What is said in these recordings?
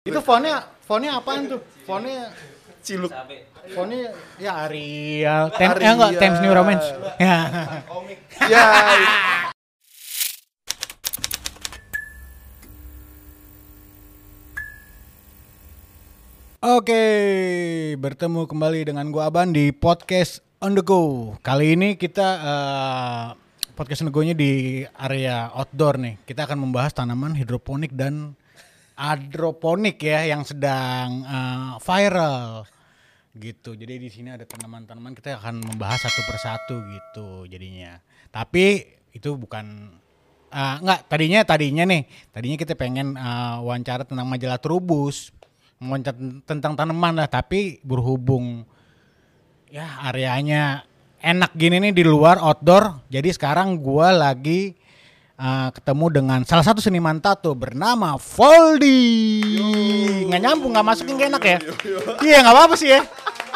Itu fontnya, fontnya apaan tuh? Fontnya, Ciluk. fontnya ya Arial. Tem, ya enggak, Arial. Times New Romance. Ya. Ya. Oke, bertemu kembali dengan gua Aban di podcast On The Go. Kali ini kita eh, podcast On The Go-nya di area outdoor nih. Kita akan membahas tanaman hidroponik dan hidroponik ya yang sedang eh, viral gitu. Jadi di sini ada tanaman-tanaman kita akan membahas satu persatu gitu jadinya. Tapi itu bukan eh, enggak tadinya tadinya nih tadinya kita pengen eh, wawancara tentang majalah Trubus wawancara ten- tentang tanaman lah tapi berhubung ya areanya enak gini nih di luar outdoor jadi sekarang gua lagi eh, ketemu dengan salah satu seniman tato bernama Foldi nggak nyambung nggak masukin gak enak ya iya nggak apa-apa sih ya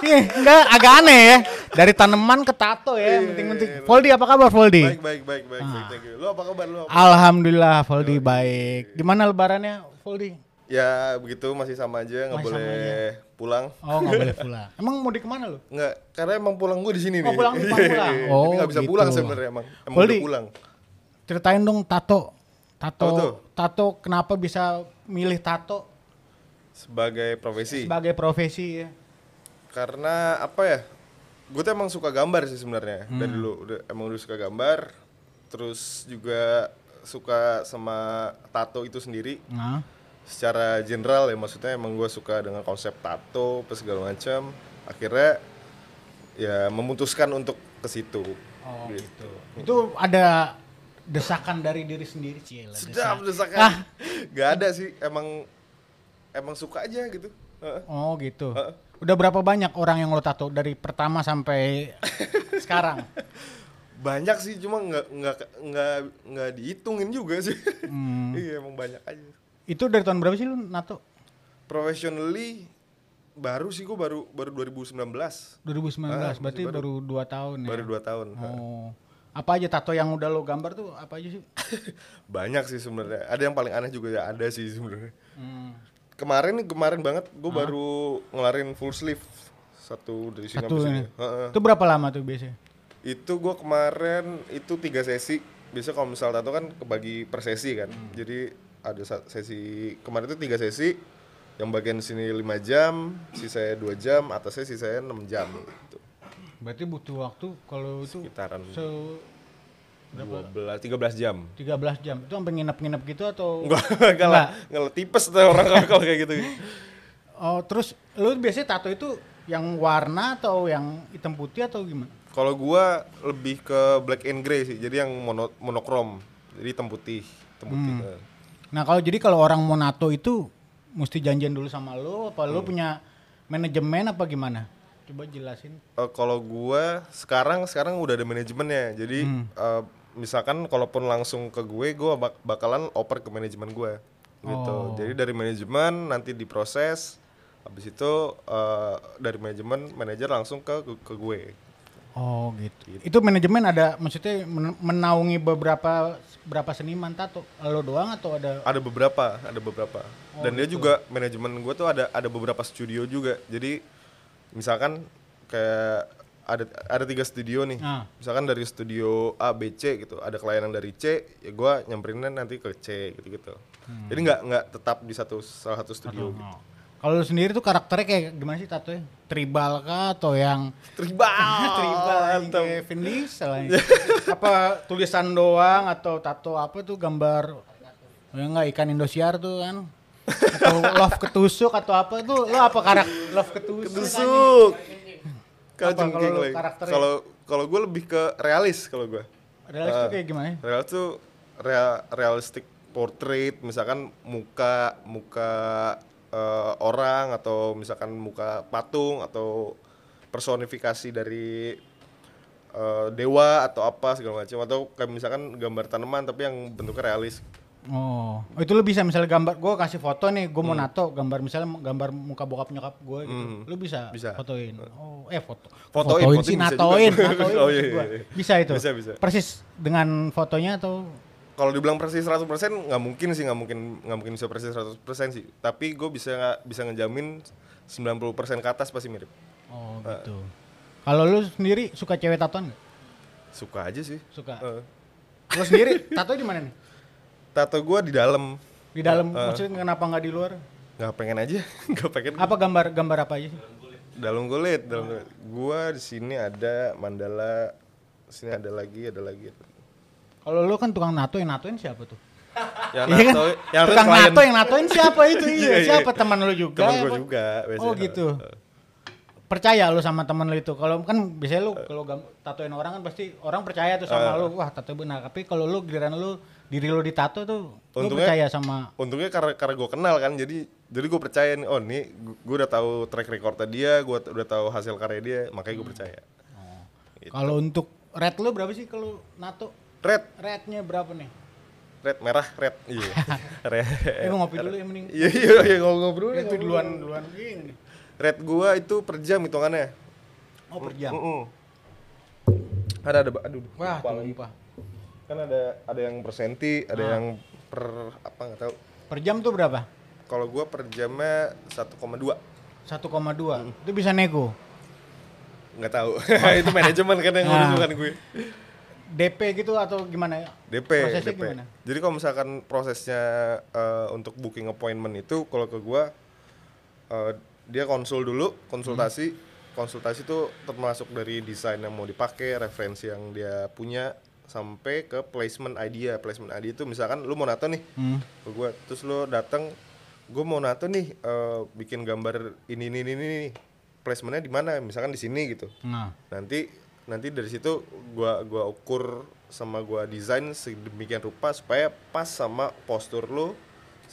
iya nggak agak aneh ya dari tanaman ke tato ya penting-penting Foldi apa kabar Foldi Baik, baik, baik, baik, baik. Thank you. Lu apa kabar lu? apa? Alhamdulillah Foldi baik gimana lebarannya Foldi Ya begitu masih sama aja, nggak boleh pulang. oh nggak boleh pulang emang mau di ke mana lu Nggak, karena emang pulang gue di sini Oh, nih. pulang- pulang- pulang. Iya, Oh, nggak bisa gitu. pulang sebenarnya emang. Emang udah pulang. Ceritain dong tato tato tato kenapa bisa milih tato Sebagai profesi. sebagai profesi ya Karena apa ya? Gue tuh emang suka gambar sih sebenarnya. Hmm. Dari dulu udah emang udah suka gambar. Terus juga suka sama tato itu sendiri. nah secara general ya maksudnya emang gue suka dengan konsep tato apa segala macam akhirnya ya memutuskan untuk ke situ oh gitu itu ada desakan dari diri sendiri Cil sedap desakan. Ah. nggak ada sih emang emang suka aja gitu. Oh gitu. Heeh. udah berapa banyak orang yang lo tato dari pertama sampai sekarang? Banyak sih cuma nggak nggak nggak nggak dihitungin juga sih. Hmm. iya emang banyak aja. Itu dari tahun berapa sih lu nato? Professionally baru sih gue baru baru 2019 2019 Ah, berarti baru, baru. dua tahun ya? Baru dua tahun oh apa aja tato yang udah lo gambar tuh apa aja sih banyak sih sebenarnya ada yang paling aneh juga ya ada sih sebenarnya Hmm. kemarin nih kemarin banget gue baru ngelarin full sleeve satu dari sini Satu sampai sini. Itu berapa lama tuh biasanya? Itu gue kemarin itu tiga sesi. Biasa kalau misal tato kan kebagi per sesi kan. Hmm. Jadi ada sesi kemarin itu tiga sesi. Yang bagian sini 5 jam, sisanya 2 jam, atasnya sisanya 6 jam gitu. Berarti butuh waktu kalau itu Sekitaran se 12 13 jam. 13 jam. Itu sampai nginep-nginep gitu atau Enggak, enggak lah. Enggak tipes tuh orang kalau kayak gitu. Oh, terus lu biasanya tato itu yang warna atau yang hitam putih atau gimana? Kalau gua lebih ke black and gray sih. Jadi yang mono, monokrom. Jadi hitam putih, hitam putih. Hmm. eh. Nah, kalau jadi kalau orang mau nato itu mesti janjian dulu sama lu apa Hmm. lu punya manajemen apa gimana? Coba jelasin. Eh, kalau gua sekarang sekarang udah ada manajemennya. Jadi Hmm. eh, misalkan kalaupun langsung ke gue, gua bak- bakalan oper ke manajemen gua gitu. Oh. Jadi dari manajemen nanti diproses. Habis itu eh, dari manajemen manajer langsung ke ke gue. Oh, gitu. Itu manajemen ada maksudnya men- menaungi beberapa berapa seniman tato? Lo doang atau ada Ada beberapa, ada beberapa. Oh, Dan dia gitu. juga manajemen gue tuh ada ada beberapa studio juga. Jadi misalkan kayak ada ada tiga studio nih. Ah. Misalkan dari studio A, B, C gitu. Ada klien yang dari C, ya gue nyamperinnya nanti ke C gitu gitu. Jadi nggak nggak tetap di satu salah satu studio. gitu. Oh. Kalau lu sendiri tuh karakternya kayak gimana sih tatonya? Tribal kah atau yang Tribal, tribal kayak Vin Diesel apa tulisan doang atau tato apa tuh gambar ya enggak ikan Indosiar tuh kan? Atau love ketusuk atau apa tuh lo apa karakter love ketusuk? Tusuk. Kalau jengking kalau lagi. Kalau kalau gue lebih ke realis kalau gue. Realis tuh kayak gimana? Real tuh real, realistic portrait, misalkan muka muka eh, orang atau misalkan muka patung atau personifikasi dari eh, dewa atau apa segala macam atau kayak misalkan gambar tanaman tapi yang bentuknya realis. Oh, oh, itu lu bisa misalnya gambar, gue kasih foto nih, gue Hmm. mau nato gambar misalnya gambar muka bokap nyokap gue gitu, Hmm. lu bisa, Bisa. fotoin. Oh, eh foto, Fotoin, fotoin fotoin sih, natoin, natoin Oh, iya, iya, iya. Bisa itu. Bisa, bisa. Persis dengan fotonya atau kalau dibilang persis 100% nggak mungkin sih nggak mungkin nggak mungkin bisa persis 100% sih tapi gue bisa bisa ngejamin 90% ke atas pasti mirip Oh gitu. Kalau lu sendiri suka cewek tatoan nggak? suka aja sih Suka. Eh, Lu sendiri tato di mana nih? Tato gue di dalam Di dalam Eh. maksudnya kenapa nggak di luar? nggak pengen aja nggak pengen Apa gambar gambar apa aja sih? dalam kulit dalam kulit gua di sini ada mandala sini ada lagi ada lagi Kalau lu kan tukang nato yang natoin siapa tuh? yang Iya kan? nato yang tukang klien. nato yang natoin siapa itu? iya, Iya, iya. siapa teman lu juga? temen gue apa? juga biasanya. Oh gitu. Percaya lu sama temen lu itu. Kalau kan biasanya lu kalau gam- tatoin orang kan pasti orang percaya tuh sama lu. Wah, tato benar. Tapi kalau lu giliran lu diri lu ditato tuh lu Untungnya- percaya sama untungnya karena karena gue kenal kan jadi jadi gue percaya nih oh nih gue udah tahu track recordnya dia gue udah tahu hasil karya dia makanya gue percaya Gitu. Kalau untuk red lu berapa sih kalau nato? red Rednya berapa nih? red merah red iya red Eh, ngopi dulu ya mending. iya iya iya ngobrol Itu duluan duluan gini red gua itu per jam hitungannya Oh, per jam. Mm-mm. ada ada aduh Wah, lupa kan ada ada yang per senti ada Ah. yang per apa nggak tahu Per jam tuh berapa? kalau gua per jamnya 1,2 1,2. Hmm. Itu bisa nego. nggak tahu itu manajemen kan yang Nah. ngurus bukan gue DP gitu atau gimana ya? DP Prosesnya DP gimana? jadi kalau misalkan prosesnya eh, untuk booking appointment itu kalau ke gua eh, dia konsul dulu konsultasi. Konsultasi itu termasuk dari desain yang mau dipakai referensi yang dia punya sampai ke placement idea placement idea itu misalkan lu mau nato nih Hmm. ke gua. Terus lu datang gue mau nato nih eh, bikin gambar ini ini ini, ini. Placementnya di mana? Misalkan di sini gitu. Nah, nanti nanti dari situ gua gua ukur sama gua desain sedemikian rupa supaya pas sama postur lu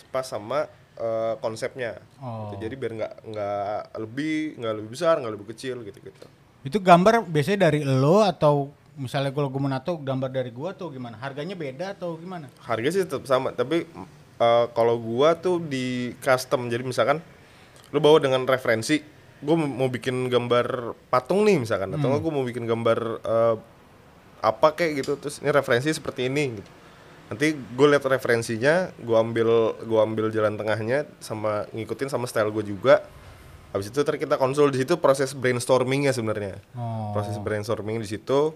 pas sama eh, konsepnya Oh. jadi biar nggak nggak lebih nggak lebih besar nggak lebih kecil gitu gitu itu gambar biasanya dari lo atau misalnya kalau gue mau nato gambar dari gua tuh gimana? Harganya beda atau gimana? harga sih tetap sama tapi eh, kalau gua tuh di custom jadi misalkan lu bawa dengan referensi gue mau bikin gambar patung nih misalkan atau gue mau bikin gambar eh, apa kayak gitu terus ini referensi seperti ini gitu nanti gue lihat referensinya gue ambil gua ambil jalan tengahnya sama ngikutin sama style gue juga. Habis itu ntar kita konsul di situ proses brainstormingnya sebenarnya. Oh. proses brainstorming di situ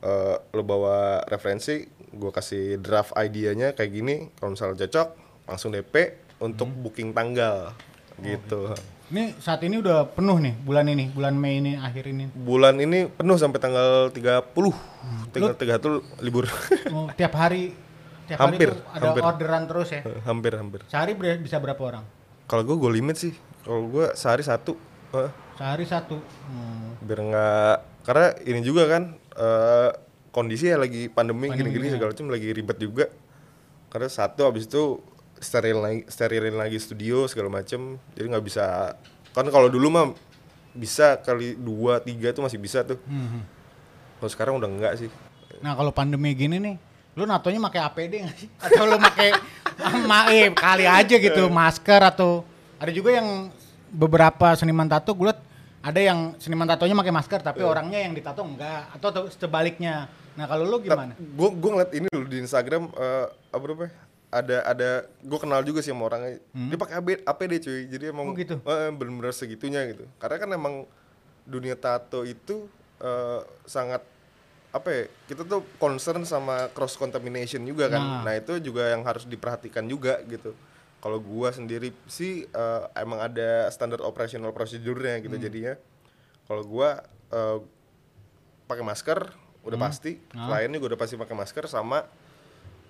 eh, lo bawa referensi gue kasih draft idenya kayak gini kalau misalnya cocok langsung DP untuk booking tanggal. Gitu. Ini saat ini udah penuh nih bulan ini, bulan Mei ini akhir ini. bulan ini penuh sampai tanggal 30 tinggal 31 libur. Oh, tiap hari tiap Hampir, hari ada hampir. orderan terus ya. hampir hampir Sehari ber- bisa berapa orang? kalau gue gue limit sih kalau gue sehari satu Eh, Sehari satu. Hmm. biar nggak karena ini juga kan eh, kondisi ya lagi pandemi gini-gini segala macam lagi ribet juga karena satu habis itu steril lagi sterilin lagi studio segala macem jadi nggak bisa kan kalau dulu mah bisa kali dua tiga tuh masih bisa tuh Hmm. kalau sekarang udah enggak sih Nah kalau pandemi gini nih, lu natonya pakai APD nggak sih? Atau lu pakai ma eh, kali aja gitu masker atau ada juga yang beberapa seniman tato gue liat ada yang seniman tatonya pakai masker tapi orangnya yang ditato enggak atau sebaliknya. Nah kalau lu gimana? gue gue ngeliat ini dulu di Instagram eh, apa namanya ada ada gue kenal juga sih sama orangnya dia pakai APD cuy jadi emang Hmm. Oh, gitu? eh, bener-bener segitunya gitu karena kan emang dunia tato itu eh, sangat apa ya kita tuh concern sama cross contamination juga kan Nah. nah itu juga yang harus diperhatikan juga gitu kalau gua sendiri sih eh, emang ada standar operational procedure-nya Hmm. gitu jadinya kalau gua eh, pakai masker udah Hmm. pasti Ah. klien juga udah pasti pakai masker sama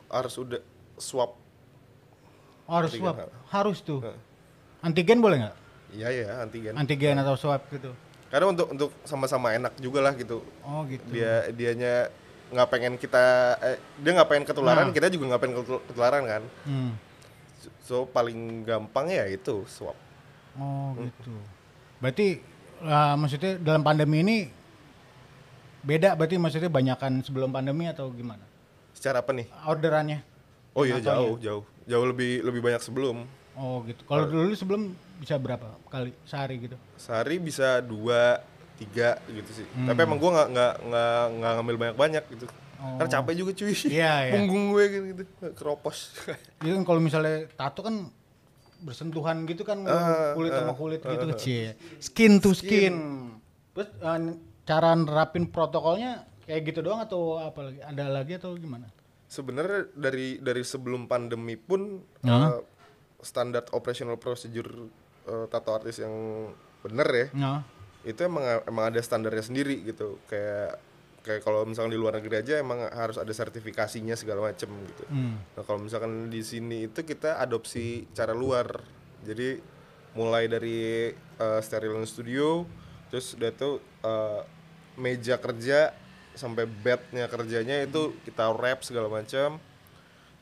harus udah swab Oh, harus Antigen, swab, ha. harus tuh. Heeh. Antigen boleh nggak? iya ya antigen Antigen atau swab gitu. Karena untuk untuk sama-sama enak juga lah gitu Oh gitu. dia dianya nggak pengen kita eh, dia nggak pengen ketularan Nah. kita juga nggak pengen ketul- ketularan kan Hmm. so paling gampang ya itu swab Oh gitu. Berarti uh, maksudnya dalam pandemi ini beda berarti maksudnya banyakan sebelum pandemi atau gimana? secara apa nih Orderannya? oh iya jauh jauh jauh lebih lebih banyak sebelum Oh gitu. Kalau dulu sebelum bisa berapa kali sehari gitu? sehari bisa dua tiga gitu sih Hmm. tapi emang gua nggak nggak nggak nggak ngambil banyak banyak gitu Karena capek juga cuy. Iya, iya. Punggung gue gitu, gitu. keropos. Jadi kan kalau misalnya tato kan bersentuhan gitu kan Ah, kulit sama kulit gitu cie. Skin to skin. Terus eh, cara nerapin protokolnya kayak gitu doang atau apa lagi? Ada lagi atau gimana? Sebenarnya dari dari sebelum pandemi pun Nah. eh, standar operational procedure eh, tato artis yang bener ya Nah, itu emang emang ada standarnya sendiri gitu. Kayak kayak kalau misalkan di luar negeri aja emang harus ada sertifikasinya segala macem gitu. Hmm. nah kalau misalkan di sini itu kita adopsi cara luar. Jadi mulai dari steril studio terus udah tuh eh, meja kerja sampai bednya kerjanya itu kita wrap segala macam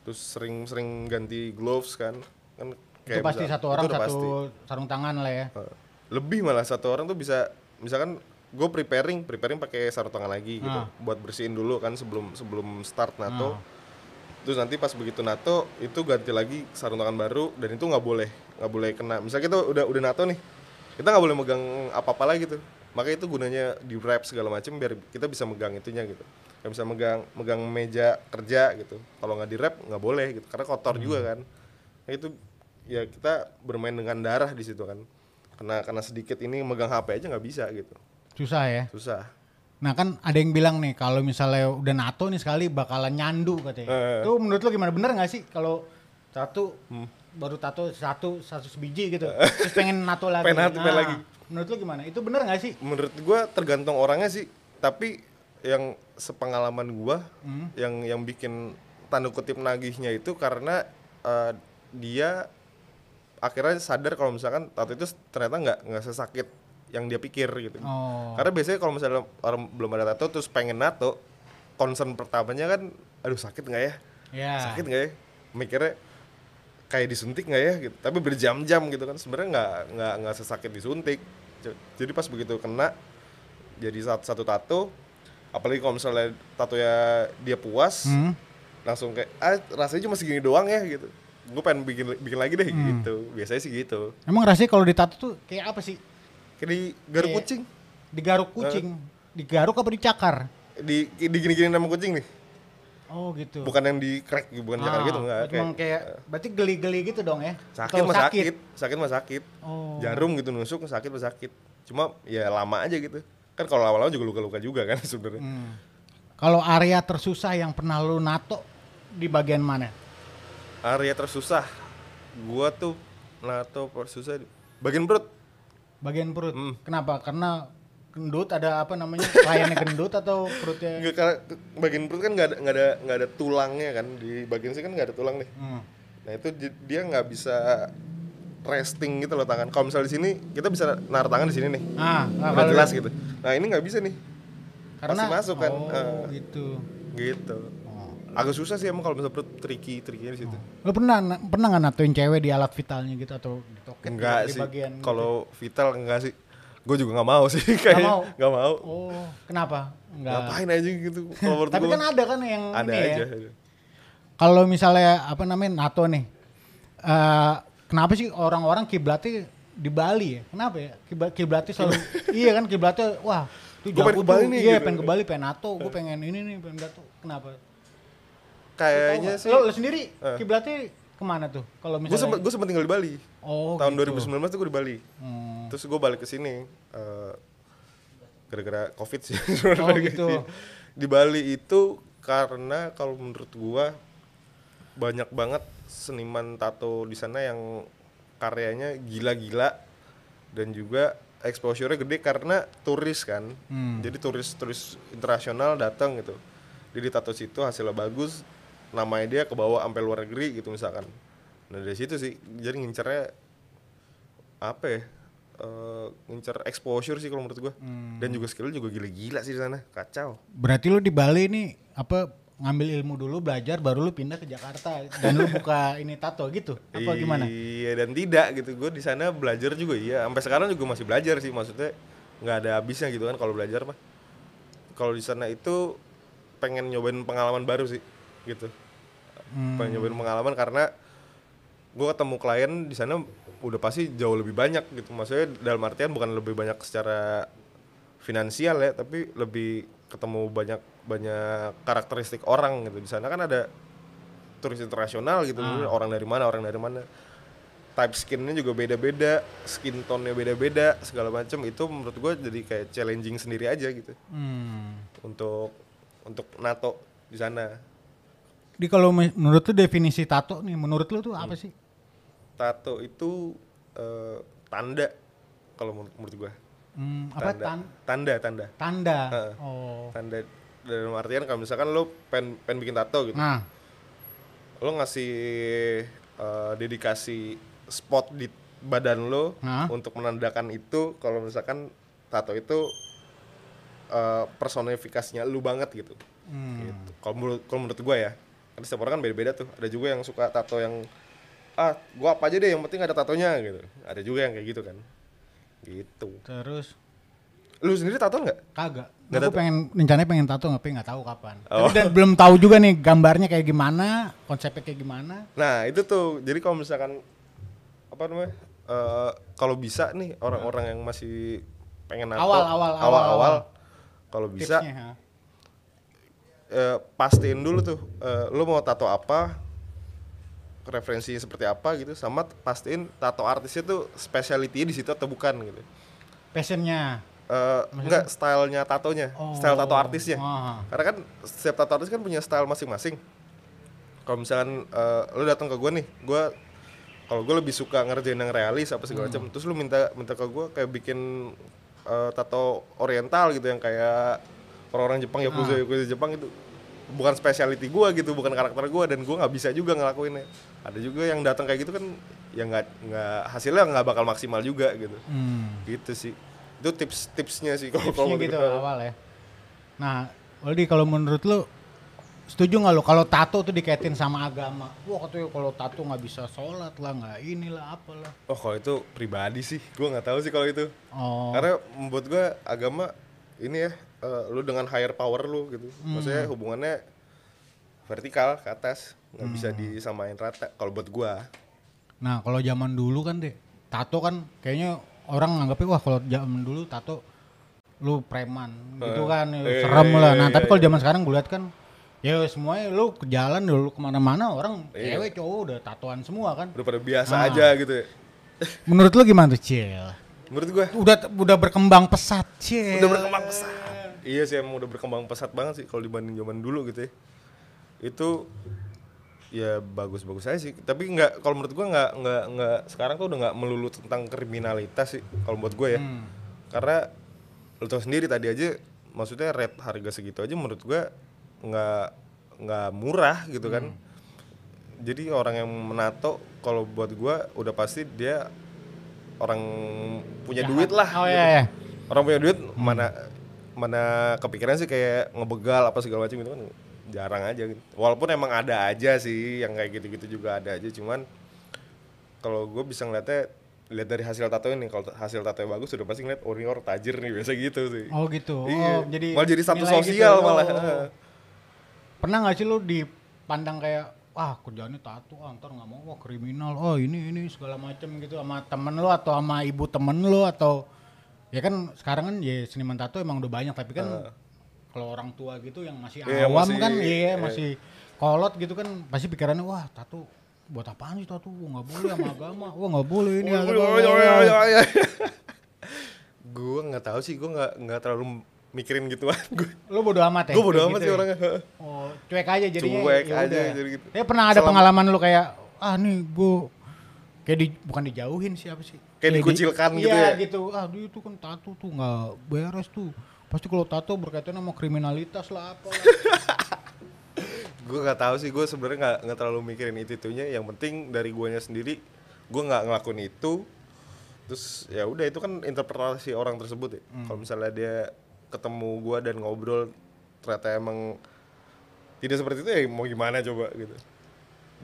terus sering-sering ganti gloves kan. Kan itu pasti misal- satu orang satu pasti. sarung tangan lah ya. Uh, lebih malah satu orang tuh bisa misalkan gue preparing preparing pakai sarung tangan lagi gitu Ah. buat bersihin dulu kan sebelum sebelum start nato Ah. terus nanti pas begitu nato itu ganti lagi sarung tangan baru dan itu nggak boleh nggak boleh kena misalnya kita udah udah nato nih kita nggak boleh megang apa apa lagi gitu makanya itu gunanya di wrap segala macam biar kita bisa megang itunya gitu nggak bisa megang megang meja kerja gitu kalau nggak di wrap nggak boleh gitu karena kotor juga kan nah, itu ya kita bermain dengan darah di situ kan karena karena sedikit ini megang HP aja nggak bisa gitu Susah ya. susah Nah kan ada yang bilang nih kalau misalnya udah NATO nih sekali bakalan nyandu katanya. Eh. Itu menurut lo gimana? Bener nggak sih kalau satu Hmm. baru tato satu satu biji gitu, terus pengen NATO lagi. Pengen NATO, pengen lagi. Menurut lo gimana? Itu bener nggak sih? menurut gua tergantung orangnya sih tapi yang sepengalaman gua Hmm. yang yang bikin tanda kutip nagihnya itu karena eh, dia akhirnya sadar kalau misalkan tato itu ternyata nggak nggak sesakit yang dia pikir gitu. Oh. karena biasanya kalau misalnya orang belum ada tato terus pengen nato concern pertamanya kan aduh sakit nggak ya? Ya. sakit nggak ya? Mikirnya kayak disuntik nggak ya? Gitu. Tapi berjam-jam gitu kan sebenarnya nggak nggak nggak sesakit disuntik. Jadi pas begitu kena jadi satu, satu tato apalagi kalau misalnya tato ya dia puas Hmm. langsung kayak ah rasanya cuma segini doang ya gitu gue pengen bikin bikin lagi deh Hmm. gitu biasanya sih gitu Emang rasanya kalau ditato tuh kayak apa sih? kayak di garuk Kayak- kucing Digaruk kucing, digaruk apa dicakar? di di gini-gini sama kucing nih Oh gitu. bukan yang di crack bukan cakar gitu enggak Cuma kayak berarti geli-geli gitu dong ya? sakit mah sakit sakit mah sakit Oh. jarum gitu nusuk sakit mah sakit cuma ya lama aja gitu kan kalau lama-lama juga luka-luka juga kan sebenarnya Hmm. Kalau area tersusah yang pernah lu nato di bagian mana? Area tersusah gua tuh nato susah di bagian perut Bagian perut. Hmm. Kenapa? Karena gendut ada apa namanya? Kliennya gendut atau perutnya? Nggak, karena bagian perut kan nggak ada nggak ada nggak ada tulangnya kan di bagian sini kan nggak ada tulang nih Hmm. nah itu dia nggak bisa resting gitu loh tangan kalau misalnya di sini kita bisa naruh tangan di sini nih Ah, nah, jelas gitu nah ini nggak bisa nih Karena pasti masuk kan Oh, Eh, gitu. gitu. Agak susah sih emang kalau misalnya perut tricky trickynya di situ Lu pernah na- pernah nggak natoin cewek di alat vitalnya gitu atau di toket enggak di sih bagian gitu? kalau vital enggak sih gue juga nggak mau sih kayaknya mau? nggak mau Oh, kenapa? Enggak. ngapain aja gitu kalau Tapi gua. kan ada kan yang ada ini aja ya. Kalau misalnya apa namanya NATO nih, eh kenapa sih orang-orang kiblatnya di Bali ya? Kenapa ya? Kiblat kiblatnya selalu iya kan kiblatnya wah itu Gua pengen ke Bali nih, iya gitu. pengen ke Bali pengen NATO gue pengen ini nih pengen NATO kenapa kayaknya sih lo, lo sendiri Eh. kiblatnya ke mana tuh kalau gue misalnya sempet gue sempet tinggal di Bali oh tahun gitu. 2019 tuh gue di Bali Hmm. terus gue balik ke sini eh, gara-gara covid sih Oh, gitu. sini. di Bali itu karena kalau menurut gua banyak banget seniman tato di sana yang karyanya gila-gila dan juga exposure-nya gede karena turis kan Hmm. jadi turis-turis internasional datang gitu jadi tato situ hasilnya bagus namanya dia kebawa sampai luar negeri gitu misalkan nah dari situ sih jadi ngincernya apa ya eh, ngincer exposure sih kalau menurut gua Hmm. dan juga skill juga gila-gila sih di sana kacau berarti lu di Bali nih apa ngambil ilmu dulu belajar baru lu pindah ke Jakarta dan lu buka ini tato gitu apa gimana Iya dan tidak gitu. Gue di sana belajar juga iya. Sampai sekarang juga masih belajar sih. Maksudnya nggak ada habisnya gitu kan kalau belajar mah. Kalau di sana itu pengen nyobain pengalaman baru sih gitu. Hmm. Pengen nyobain pengalaman karena gue ketemu klien di sana udah pasti jauh lebih banyak gitu. Maksudnya dalam artian bukan lebih banyak secara finansial ya, tapi lebih ketemu banyak banyak karakteristik orang gitu di sana kan ada turis internasional gitu orang dari mana orang dari mana type skinnya juga beda-beda skin tone-nya beda-beda segala macam itu menurut gue jadi kayak challenging sendiri aja gitu Hmm. untuk untuk NATO di sana Jadi kalau me- menurut lu definisi tato nih, menurut lu tuh apa sih? tato itu eh, tanda kalau menurut, menurut gue Hmm, apa tanda tan tanda tanda tanda? Heeh. Oh. tanda dalam artian kalau misalkan lo pen pen bikin tato gitu Nah, lo ngasih eh, dedikasi spot di badan lo Hah? untuk menandakan itu kalau misalkan tato itu eh, personifikasinya lu banget gitu. hmm. Gitu. Kalau menurut kalau menurut gue ya, kan setiap orang kan beda-beda tuh. Ada juga yang suka tato yang ah gua apa aja deh yang penting ada tatonya gitu. Ada juga yang kayak gitu kan. Gitu. terus Lu sendiri tato nggak? kagak. Nggak Aku tato? pengen rencananya pengen tato tapi nggak tahu kapan. Oh. Tapi dan belum tahu juga nih gambarnya kayak gimana, konsepnya kayak gimana. Nah itu tuh, jadi kalau misalkan apa namanya, eh, kalau bisa nih orang-orang yang masih pengen nato, Awal, awal, awal, awal, awal. kalau bisa Tipsnya, eh, pastiin dulu tuh, eh, lu mau tato apa, referensinya seperti apa gitu, sama pastiin tato artisnya tuh specialty di situ atau bukan gitu. Passionnya. Eh, enggak stylenya tatonya, Oh. style tato artisnya. Ah. Karena kan setiap tato artis kan punya style masing-masing. Kalau misalkan eh, lu datang ke gue nih, gue kalau gue lebih suka ngerjain yang realis apa segala macam, terus lu minta minta ke gue kayak bikin eh, tato oriental gitu yang kayak orang-orang Jepang ya yakuza yakuza Jepang itu bukan specialty gue gitu, bukan karakter gue dan gue nggak bisa juga ngelakuinnya. Ada juga yang datang kayak gitu kan yang nggak nggak hasilnya nggak bakal maksimal juga gitu. Hmm. Gitu sih. Itu tips tipsnya sih kalau Tipsnya gitu awal ya. Nah, Waldi kalau menurut lu setuju nggak lo kalau tato tuh dikaitin sama agama? Wah katanya kalau tato nggak bisa sholat lah, nggak inilah apalah. Oh kalau itu pribadi sih, gue nggak tahu sih kalau itu. Oh. Karena membuat gue agama ini ya, eh, lu dengan higher power lu gitu. Maksudnya hubungannya vertikal ke atas, nggak bisa disamain rata. Kalau buat gue, Nah kalau zaman dulu kan deh, tato kan kayaknya orang nganggapnya wah kalau zaman dulu tato lu preman gitu kan, ya, eh, serem lah. Nah tapi kalau zaman sekarang gue lihat kan, ya semuanya lu ke jalan dulu ke mana-mana orang Iya. cewek cowok udah tatoan semua kan. udah pada biasa Ah. aja gitu. ya. Menurut lu gimana tuh Cil? Menurut gue, Udah udah berkembang pesat Cil. udah berkembang pesat. Iya sih, emang udah berkembang pesat banget sih kalau dibanding zaman dulu gitu ya. Itu ya bagus-bagus aja sih. Tapi nggak, kalau menurut gue nggak nggak nggak sekarang tuh udah nggak melulu tentang kriminalitas sih. Kalau buat gue ya. Hmm. karena lu tau sendiri tadi aja maksudnya rate harga segitu aja menurut gua nggak nggak murah gitu kan jadi orang yang menato kalau buat gua udah pasti dia orang punya Jahat. duit lah Oh gitu. iya, iya. orang punya duit mana mana kepikiran sih kayak ngebegal apa segala macam gitu kan jarang aja gitu walaupun emang ada aja sih yang kayak gitu-gitu juga ada aja cuman kalau gue bisa ngeliatnya lihat dari hasil tato ini kalau hasil tato bagus udah pasti ngeliat oh orang tajir nih biasa gitu sih Oh gitu. Iya. Oh, jadi Malah jadi nilai sosial gitu. malah. Oh. Pernah nggak sih lu dipandang kayak wah kerjaannya tato ah, ntar nggak mau wah kriminal oh ini ini segala macem gitu sama temen lu atau sama ibu temen lu atau ya kan sekarang kan ya seniman tato emang udah banyak tapi kan kalau orang tua gitu yang masih Iya, awam masih- kan iya iya. masih kolot gitu kan pasti pikirannya wah tato buat apaan sih tato nggak boleh sama agama wah nggak boleh ini Oh, agama. gue nggak tahu sih gue nggak nggak terlalu mikirin gituan gue lu bodo amat ya gue bodo amat gitu sih ya? orangnya Oh, cuek aja jadinya. Cuek ya aja, jadi gitu. Ya pernah ada Selama- pengalaman lu kayak ah nih gue kayak di bukan dijauhin sih apa sih? Kayak di- dikucilkan gitu iya, ya? gitu. Dia itu kan tato tuh nggak beres tuh. Pasti kalau tato berkaitan sama kriminalitas lah apa gue nggak tahu sih gue sebenarnya nggak nggak terlalu mikirin itu itunya. Yang penting dari guanya sendiri gue nggak ngelakuin itu. Terus ya udah itu kan interpretasi orang tersebut ya. Kalau misalnya dia ketemu gue dan ngobrol ternyata emang tidak seperti itu ya mau gimana coba gitu.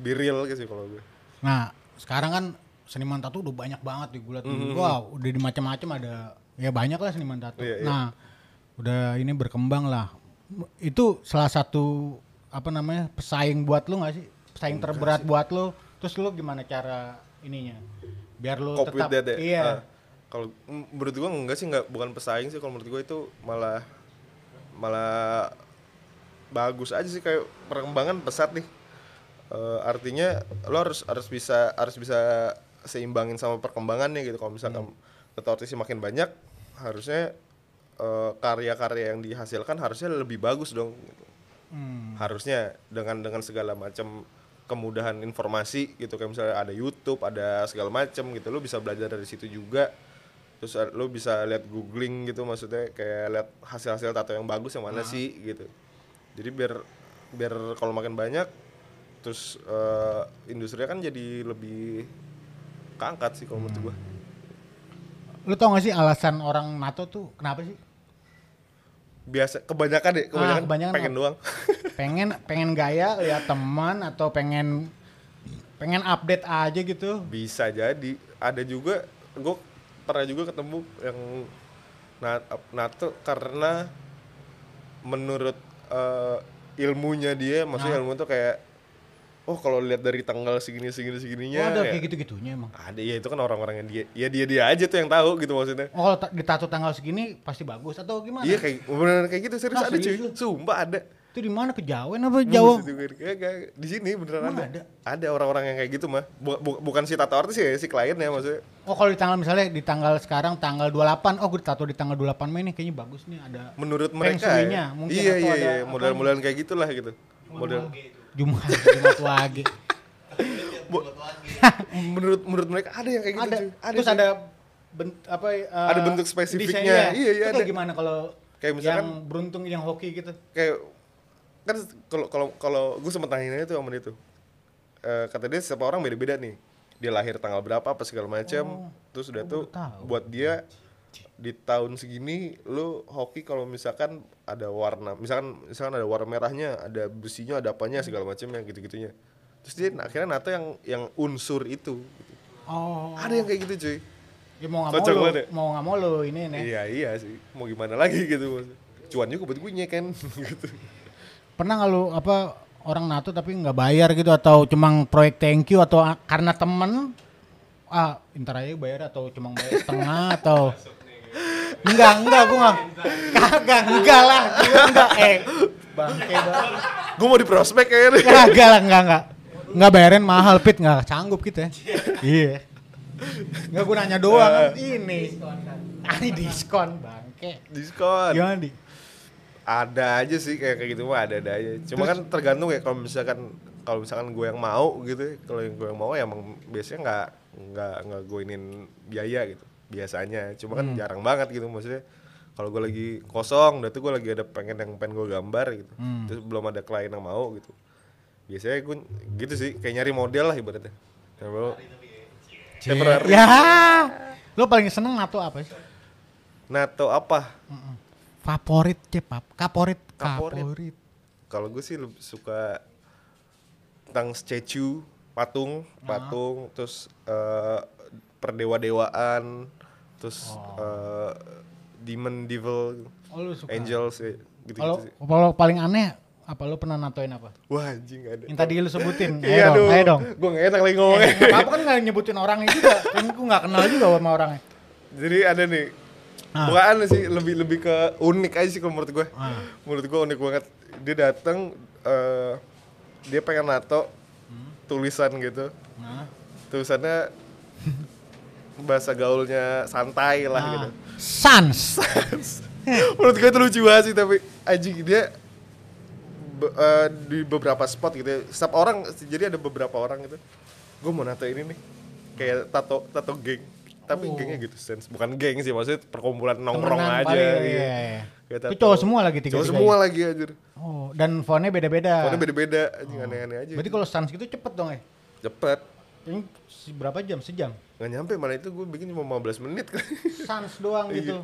Be real gitu sih kalau gue Nah, sekarang kan seniman tato udah banyak banget di gue liat. Wah, udah di macam-macam ada ya banyak lah seniman tato. Iya, iya. Nah, udah ini berkembang lah. Itu salah satu apa namanya pesaing buat lu nggak sih? Pesaing terberat buat lu. Terus lu gimana cara ininya? Biar lu cope tetap that ya. iya. Ah, kalau mm, menurut gua enggak sih enggak bukan pesaing sih kalau menurut gua itu malah malah bagus aja sih kayak perkembangan pesat nih Eh, artinya lo harus harus bisa harus bisa seimbangin sama perkembangannya gitu. Kalau misalkan tato artisnya makin banyak harusnya eh, karya-karya yang dihasilkan harusnya lebih bagus dong gitu. Hmm. harusnya dengan dengan segala macam kemudahan informasi gitu. Kayak misalnya ada YouTube ada segala macam gitu. Lo bisa belajar dari situ juga. Terus eh, lo bisa lihat googling gitu. Maksudnya kayak lihat hasil-hasil tato yang bagus yang mana sih gitu. Jadi biar biar kalau makin banyak terus eh, industrinya kan jadi lebih keangkat sih kalau menurut gua. Lu tau gak sih alasan orang NATO tuh kenapa sih? biasa kebanyakan deh kebanyakan, Ah, kebanyakan pengen doang. Pengen pengen gaya lihat teman atau pengen pengen update aja gitu. bisa jadi. Ada juga gue pernah juga ketemu yang na- NATO karena menurut eh, ilmunya dia maksudnya ilmu tuh kayak oh kalau lihat dari tanggal segini segini Oh, segininya ada ya, kayak gitu-gitunya emang. ada ya itu kan orang-orang yang dia ya dia dia aja tuh yang tahu gitu maksudnya. Oh, kalau ta- ditato tanggal segini pasti bagus atau gimana? iya kayak beneran kayak gitu serius Ah, ada cuy. serius lu? sumpah ada. Itu di mana? Kejawen apa? Jawa? Kayak di sini beneran ada. ada? ada orang-orang yang kayak gitu mah. Bu- bu- bukan si tato artis ya si kliennya maksudnya. Oh, kalau di tanggal misalnya di tanggal sekarang tanggal 28, oh gue ditato di tanggal 28 Mei nih kayaknya bagus nih ada menurut mereka ya. mungkin iya iya ada iya apa? model-modelan kayak gitulah gitu. Model Jumat Jumat Wage. Bu- menurut menurut mereka ada yang kayak gitu ada. cuy. ada Terus cuy. ada bent, apa eh, Ada bentuk spesifiknya. desainnya. Iya, iya, Itu kayak ada. gimana kalau Kayak misalkan- yang beruntung yang hoki gitu. kayak kan kalau kalau kalau gue sempet nanyain itu sama dia tuh Eh, kata dia setiap orang beda-beda nih dia lahir tanggal berapa apa segala macam terus udah tuh Oh, baru tahu. buat dia di tahun segini lu hoki kalau misalkan ada warna misalkan misalkan ada warna merahnya ada besinya ada apanya segala macamnya gitu-gitunya terus dia akhirnya nato yang yang unsur itu gitu. Oh. ada yang kayak gitu cuy Ya mau nggak mau banget ya? mau nggak mau lu ini nih. iya iya sih mau gimana lagi gitu maksudnya. cuan juga buat gue kan gitu Pernah nggak lu apa orang NATO tapi nggak bayar gitu atau cuma proyek thank you atau karena temen ah ntar aja bayar atau cuma bayar setengah atau enggak enggak gua nggak. Kagak enggak lah enggak eh. Bangke banget gue mau di prospek kayaknya. Kagak lah enggak enggak. Enggak bayarin mahal pit. Enggak sanggup kita iya. Enggak gua nanya doang ini. Ah ini diskon bangke. Diskon. Gimana di? Ada aja sih kayak kayak gitu mah ada ada aja. Cuma kan tergantung ya kalau misalkan kalau misalkan gue yang mau gitu ya, kalau yang gue yang mau ya emang biasanya nggak nggak nggak gue inin biaya gitu biasanya. Cuma kan jarang banget gitu maksudnya kalau gue lagi kosong udah tuh gue lagi ada pengen yang pengen gue gambar gitu. Terus belum ada klien yang mau gitu. Biasanya gue gitu sih kayak nyari model lah ibaratnya. Ya, bro. Temporary. ya. Lo paling seneng NATO apa sih? Nato apa? Favorit cepap kaporit Kaporit. kaporit kalau gue sih lebih suka tentang statue patung patung terus eh, perdewa-dewaan terus eh, demon devil oh lu suka. Angels ya, gitu kalau gitu sih. kalau paling aneh apa lu pernah natoin apa? Wah anjing ada. Yang tadi lu sebutin iya dong ayo dong. Gue gak enak lagi ngomongnya. Eh, apa kan nggak nyebutin orangnya juga. Kan gue nggak kenal juga sama orangnya. Jadi ada nih Ah. bukan aneh sih lebih lebih ke unik aja sih kalau menurut gue Ah. menurut gue unik banget. Dia datang eh, dia pengen nato tulisan gitu. Nah. Tulisannya bahasa gaulnya santai lah gitu. Sans. Menurut gue itu lucu banget sih tapi anjing dia be- eh, di beberapa spot gitu ya. setiap orang jadi ada beberapa orang gitu. Gue mau nato ini nih kayak tato tato geng. Tapi Oh. gengnya gitu sense. Bukan geng sih maksudnya perkumpulan nongkrong Temenan aja paling, iya. iya, iya. Kayak Itu cowok semua lagi tiga cowok semua lagi anjir. Oh dan fontnya beda-beda. Pokoknya beda-beda anjing aneh-aneh aja. Oh. berarti kalau sans gitu cepet dong ya cepet. Ini berapa jam? Sejam nggak nyampe malah itu gue bikin cuma 15 menit. Kan sans doang Iya. gitu.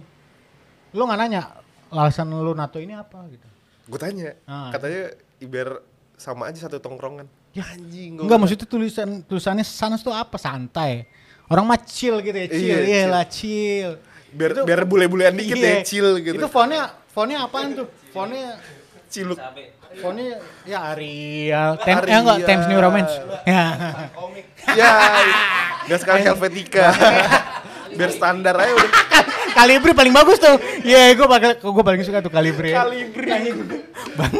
Lu nggak nanya alasan lu nato ini apa? gitu. Gue tanya Ah. katanya biar sama aja satu tongkrongan. Ya. Anjing gua Enggak maksudnya tulisan tulisannya sans tuh apa? Santai. Orang mah chill gitu ya chill. Iya, iya chill. lah chill. Biar biar bule-bulean dikit Iya. ya chill gitu. Itu fontnya fontnya apaan tuh? Fontnya ciluk fontnya ya Arial Tem, eh Arial. enggak Times New Romance ya ya nggak sekali Helvetica biar standar aja udah Kalibri paling bagus tuh. Iya, gue bakal gue paling suka tuh Kalibri. Kalibri. Bang.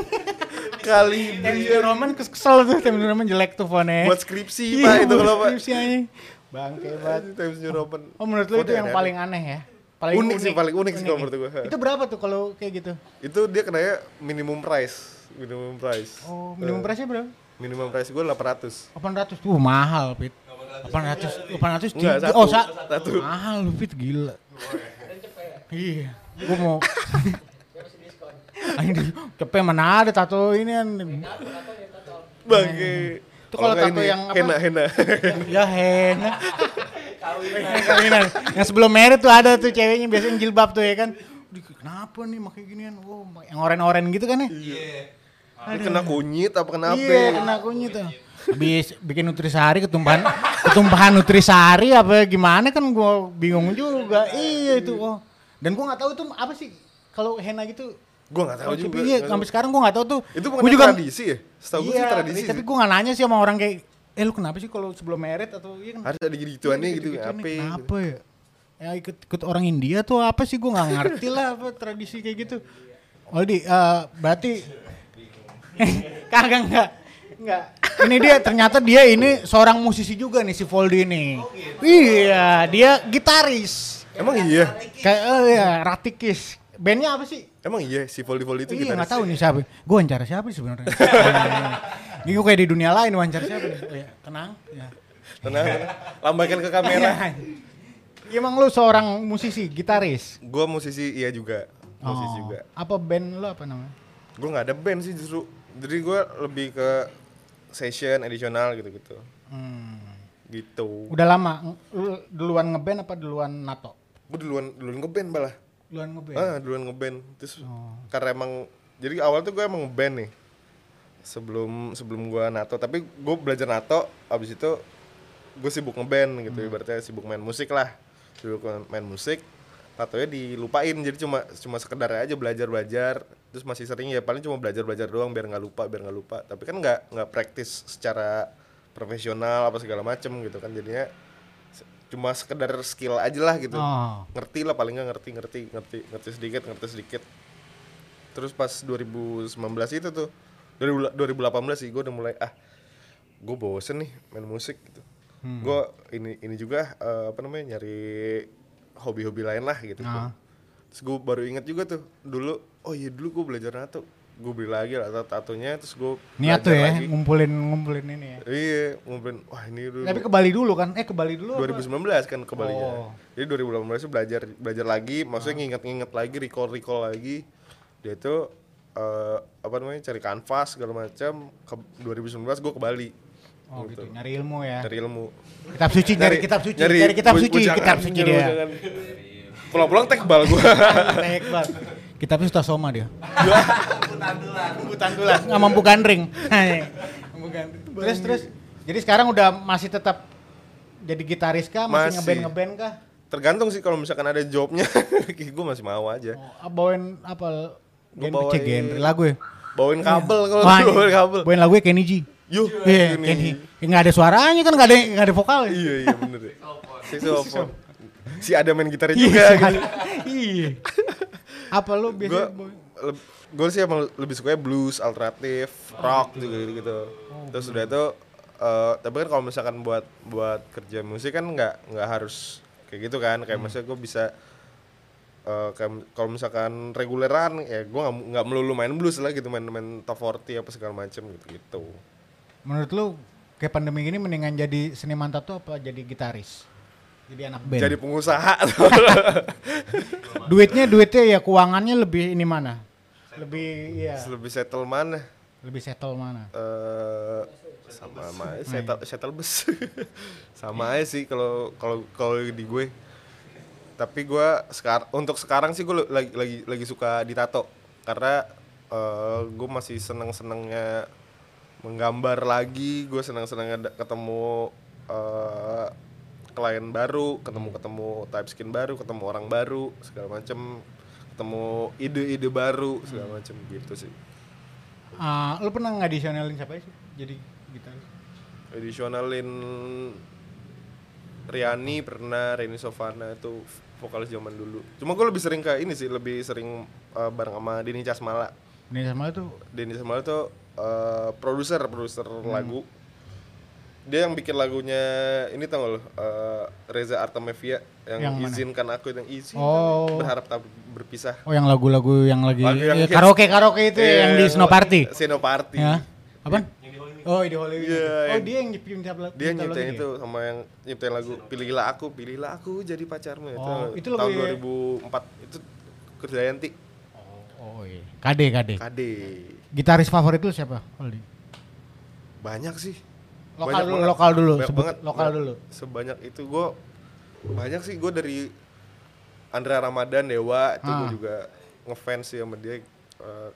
Kali Times New Roman kes- kesel tuh Times New Roman jelek tuh fontnya. buat skripsi Iya, pak itu kalau pak. skripsi anjing. Bangke banget. Times New Roman. Oh menurut lu itu yang paling aneh ya? Unik sih, paling unik sih kalau menurut gua. Itu berapa tuh kalau kayak gitu? Itu dia kenanya minimum price, minimum price. Oh, minimum Eh, price-nya berapa? Minimum price gue 800. 800 tuh mahal, Pit. 800 800 Enggak, satu. oh, sa- Satu. Mahal lu, Pit, gila. Iya. Gua mau Anjing, cepet mana ada tato ini kan. Bangke. Itu kalau tato yang apa? Henna, henna. Ya hena. Kawinan. Yang sebelum merit tuh ada tuh ceweknya biasanya jilbab tuh ya kan. Kenapa nih pakai ginian? Oh, yang oren-oren gitu kan ya? Ini kena kunyit apa kena apa? Iya, kena kunyit tuh. Habis bikin nutrisari ketumpahan ketumpahan nutrisari apa gimana kan gua bingung juga. Iya itu. Oh. Dan gua nggak tahu tuh apa sih kalau henna gitu. Gue gak tahu Kalau juga. Iya, sampai sekarang gua nggak tahu tuh. Itu Gua bukan juga tradisi ya? Setahu gue iya, sih tradisi tapi gua nggak nanya sih sama orang kayak eh lu kenapa sih kalau sebelum merit atau iya kan Harus ada gitu-gituannya gitu, Gitu-gitu apa nih, ya? Kenapa ya? Ya ikut ikut orang India tuh apa sih gue nggak ngerti lah apa tradisi kayak gitu. Aldi, eh, berarti kagak enggak enggak. Ini dia ternyata dia ini seorang musisi juga nih si Voldi ini. Iya, dia gitaris. Emang iya? Kayak oh ya, Ratikis. Bandnya apa sih? Emang iya si Voldy Voldy itu iya nggak tahu nih siapa. Gue wawancara siapa sih sebenarnya? Ini gue kayak di dunia lain wawancara siapa nih? Oh, ya, tenang. Ya. Tenang, tenang. lambaikan ke kamera. Iya, Emang lu seorang musisi, gitaris? gue musisi iya juga, musisi Oh. juga. Apa band lu apa namanya? Gue nggak ada band sih justru. Jadi gue lebih ke session, edisional gitu-gitu. Hmm. Gitu. Udah lama lu duluan ngeband apa duluan nato? Gue duluan duluan ngeband malah. Duluan ngeband. Ah, duluan ngeband. Terus Oh. karena emang jadi awal tuh gue emang ngeband nih. Sebelum sebelum gue nato, tapi gue belajar nato abis itu gue sibuk ngeband gitu, Hmm. ibaratnya sibuk main musik lah. Sibuk main musik, tatonya dilupain. Jadi cuma cuma sekedar aja belajar belajar terus masih sering ya paling cuma belajar belajar doang biar nggak lupa biar nggak lupa. Tapi kan nggak nggak praktis secara profesional apa segala macem gitu kan. Jadinya cuma sekedar skill aja lah gitu. Oh. ngerti lah paling nggak ngerti ngerti ngerti ngerti sedikit ngerti sedikit. Terus pas 2019 itu tuh 2000 2018 sih gue udah mulai ah gue bosen nih main musik gitu Hmm. gue ini ini juga eh, apa namanya nyari hobi-hobi lain lah gitu Ah. terus gue baru inget juga tuh dulu oh iya dulu gue belajar nato gue beli lagi lah tato tatonya terus gue Niat tuh ya, lagi. ngumpulin ngumpulin ini ya. iya ngumpulin wah ini dulu Tapi ke Bali dulu kan? Eh ke Bali dulu apa? 2019 kan kembalinya. Oh. Jadi 2018 itu belajar belajar lagi, maksudnya nginget-nginget lagi, recall-recall lagi. Dia itu eh, apa namanya cari kanvas segala macam. Ke 2019 gue ke Bali. Oh gitu, nyari ilmu ya. Cari ilmu. Kitab suci, nyari, kitab suci, nyari, kitab bu- suci, bujangan, kitab suci nyari dia. Pulang-pulang tekbal gue. Tekbal. Kitabnya sudah soma dia. Butan tulang. Nggak mampu gandring. Mampu gandring. terus terus. Jadi sekarang udah masih tetap jadi gitaris kah? Masih Masih. ngeband ngeband kah? Tergantung sih kalau misalkan ada jobnya, gue masih mau aja. Oh, bawain apa? Gua Gen, bawain- cek genre lagu ya? Bawain kabel kalau bawain kabel. Bawain lagu ya Kenny G. Yuh, Iya, ini. Kenny. Ya, nggak ada suaranya kan, nggak ada nggak ada vokal. ya? Iya iya bener ya. Si Sofon. Si ada main gitarnya Iya, juga gitu. Iya. Apa lu gue biasanya? bawain? gue sih emang lebih suka blues alternatif rock gitu gitu, gitu. terus udah itu eh, tapi kan kalau misalkan buat buat kerja musik kan nggak nggak harus kayak gitu kan kayak maksudnya gue bisa kayak kalau misalkan reguleran ya gue nggak melulu main blues lah gitu main main top 40 apa segala macem gitu gitu Menurut lu kayak pandemi gini mendingan jadi seniman tato apa jadi gitaris? Jadi anak band. jadi pengusaha duitnya duitnya ya keuangannya lebih ini mana? Lebih iya, lebih settle mana lebih settle mana? eh sama sama aja, settle settle bus sama aja sih kalau kalau kalau di gue tapi gue sekarang untuk sekarang sih gue lagi lagi lagi suka ditato. Karena eh gue masih seneng senengnya menggambar lagi gue seneng senengnya ketemu eh klien baru ketemu ketemu type skin baru ketemu orang baru segala macem. Ketemu ide-ide baru segala macem gitu sih. Ah, lu pernah ngadisionalin siapa sih? Jadi gitaris? edisionalin Riani pernah Reni Sofana itu vokalis zaman dulu. Cuma gue lebih sering ke ini sih, lebih sering eh, bareng sama Denny Casmala. Ini sama itu Denny Casmala tuh eh, produser, produser Hmm. lagu. Dia yang bikin lagunya ini tau lo? eh, Reza Artamevia yang, Yang mana? izinkan aku yang izin Oh. berharap tak berpisah. Oh yang lagu-lagu yang lagi Lagu yang eh, karaoke karaoke itu Iya, yang di Snow Party. Snow Party. Ya. Apaan? Oh, di Hollywood. Iya, oh, dia yang nyiptain tiap lagu. Dia nyiptain dia? itu sama yang nyiptain lagu Pilihlah Aku, Pilihlah Aku jadi pacarmu Oh, itu, itu lagu tahun ya? 2004 itu Krisdayanti Oh, iya. KD KD. KD. Gitaris favorit lu siapa? Aldi? Banyak sih. Lokal Banyak dulu, banget. lokal dulu, Banyak sebut banget. lokal dulu. Sebanyak itu gue banyak sih gue dari Andra Ramadan Dewa itu gue Ah. juga ngefans sih sama dia. Eh,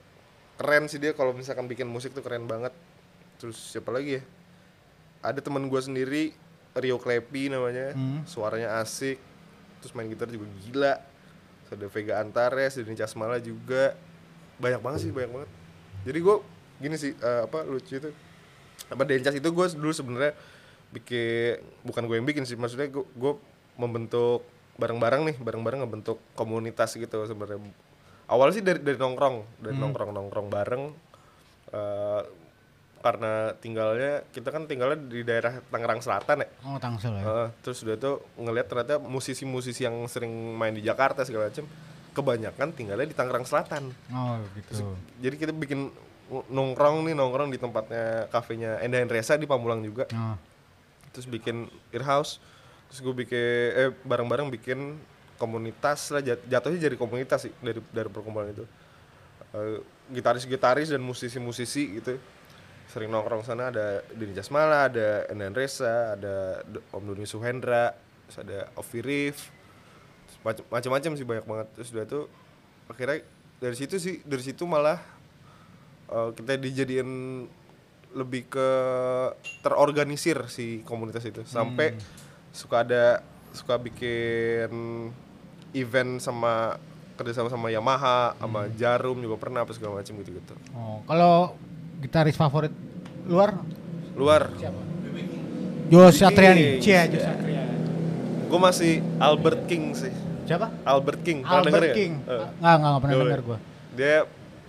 keren sih dia kalau misalkan bikin musik tuh keren banget. Terus siapa lagi ya? Ada teman gue sendiri Rio Klepi namanya, Hmm. suaranya asik, terus main gitar juga gila. Terus ada Vega Antares, Denny Casmala juga, banyak banget sih, banyak banget. Jadi gue gini sih, eh, apa lucu itu, apa Dencas itu gue dulu sebenarnya bikin, bukan gue yang bikin sih, maksudnya gue, gue membentuk bareng-bareng nih, bareng-bareng ngebentuk komunitas gitu sebenarnya. Awalnya sih dari dari nongkrong, dari nongkrong nongkrong bareng. eh, karena tinggalnya kita kan tinggalnya di daerah Tangerang Selatan ya. Oh, Tangsel ya. Heeh, terus udah tuh ngelihat ternyata musisi-musisi yang sering main di Jakarta segala macam kebanyakan tinggalnya di Tangerang Selatan. Oh, gitu. Jadi kita bikin nongkrong nih nongkrong di tempatnya kafenya Enda Endresa di Pamulang juga. Oh. Terus bikin earhouse. Terus gue bikin eh bareng-bareng bikin komunitas lah jat- jatuhnya jadi komunitas sih dari dari perkumpulan itu. Eh, gitaris-gitaris dan musisi-musisi gitu sering nongkrong sana ada Denny Jasmala, ada Enda Endresa, ada Om Doni Suhendra, terus ada Ovi Rif, macem-macem sih banyak banget. Terus udah tuh akhirnya dari situ sih dari situ malah eh, kita dijadiin lebih ke terorganisir si komunitas itu. Sampai suka ada suka bikin event sama kerjasama sama Yamaha sama Jarum juga pernah apa segala macam gitu gitu Oh, kalau gitaris favorit luar luar siapa? Jos Satriani. King. Cia, Jos Satriani. gue masih Albert King sih Siapa? Albert King pernah Albert denger ya? King. Eh. Enggak, enggak, enggak pernah denger gua. dia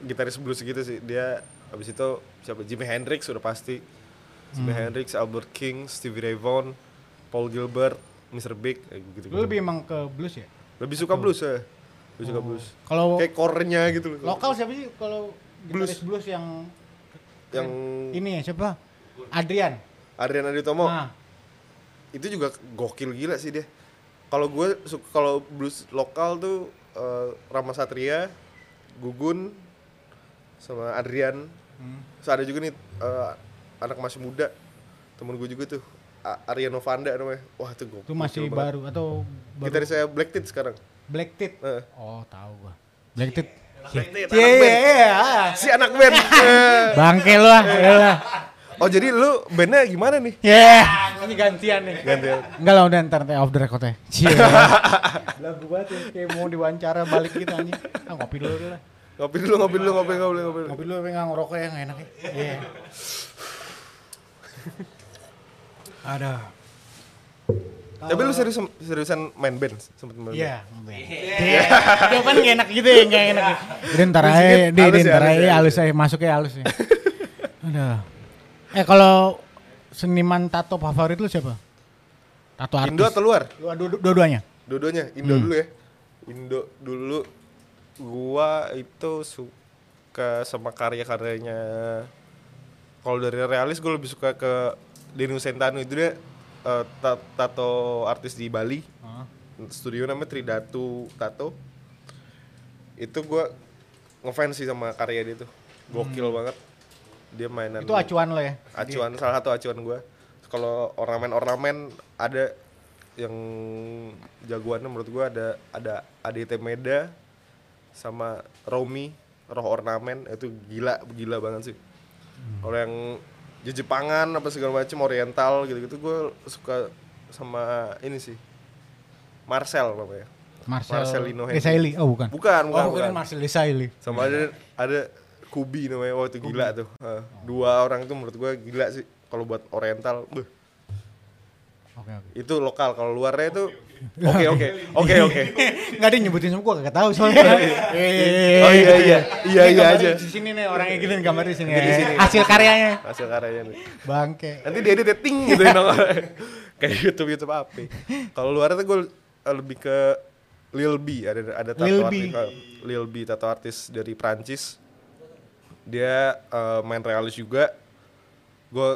gitaris blues gitu sih dia habis itu siapa Jimi Hendrix sudah pasti Jimi Hmm. Hendrix Albert King Stevie Ray Vaughan Paul Gilbert Mr. Big gitu, Lu lebih emang ke blues ya? lebih suka blues ya lebih suka blues Kalau kayak core-nya gitu loh lokal siapa sih kalau gitaris blues yang yang ini ya siapa? Adrian. Adrian Aditomo Nah, itu juga gokil gila sih dia kalau gue kalau blues lokal tuh eh, Rama Satria Gugun sama Adrian Hmm. Terus ada juga nih eh, anak masih muda temen gue juga tuh A- Arya Novanda namanya wah tuh gokil itu masih banget. baru atau baru gitaris saya Black Teeth sekarang Black Teeth. Eh. Oh, tahu gua. Black Teeth, Iya, anak band. iya, iya. si anak band Eh. Bangke lu ah. oh jadi lu bandnya gimana nih Ya, ini gantian nih. ganti Enggak lah udah ntar teh off the record ya. Cie. Lagu banget ya, kayak mau diwawancara balik gitu anjing. Ah ngopi dulu dulu lah. ngopi dulu ngopi dulu ngopi ngopi ngopi dulu. Ngopi dulu tapi nggak ngerokok ya nggak enak ya. Iya. Ada. Tapi lu serius seriusan main band sempet main band Iya, Iya. Itu kan nggak enak gitu ya, nggak enak. Udah ntar aja, di, ya, ntar halus aja ya, halus aja, masuknya halus ya. Udah. Eh kalau seniman tato favorit lu siapa? Tato artis. Indo atau luar Lu dua- dua-duanya. dua-duanya Indo dulu ya Indo dulu gua itu suka sama karya-karyanya kalau dari realis gue lebih suka ke Denu Sentano itu dia eh, ta- tato artis di Bali. Studio namanya Tridatu Tato. Itu gua ngefans sih sama karya dia tuh. Gokil banget. Dia mainan Itu acuan lo ya? acuan salah satu acuan gua. Kalau ornamen-ornamen ada yang jagoannya menurut gua ada ada ADT Meda sama Romi roh ornamen. Itu gila gila banget sih. Kalau yang Jepangan apa segala macam oriental gitu-gitu gue suka sama ini sih Marcel namanya Marcel Marcelino. Desailly. Oh bukan. bukan bukan, oh bukan. Marcel Desailly. sama ada ada Kubi namanya wah itu gila tuh Hah, dua orang itu menurut gua gila sih kalau buat oriental beuh, Oke oke. itu lokal kalau luarnya itu Oke oke oke oke. Enggak ada nyebutin semua gua kagak tahu soalnya. Oh iya iya iya iya aja. Di sini nih orangnya gini gambar di sini. Di sini. Hasil karyanya. Hasil karyanya nih. Bangke. Nanti dia edit ting gitu ya. Kayak YouTube YouTube apa. Kalau luar itu gue lebih ke Lil B ada ada tato Lil B. artis uh, Lil B tato artis dari Prancis. Dia uh, main realis juga. Gue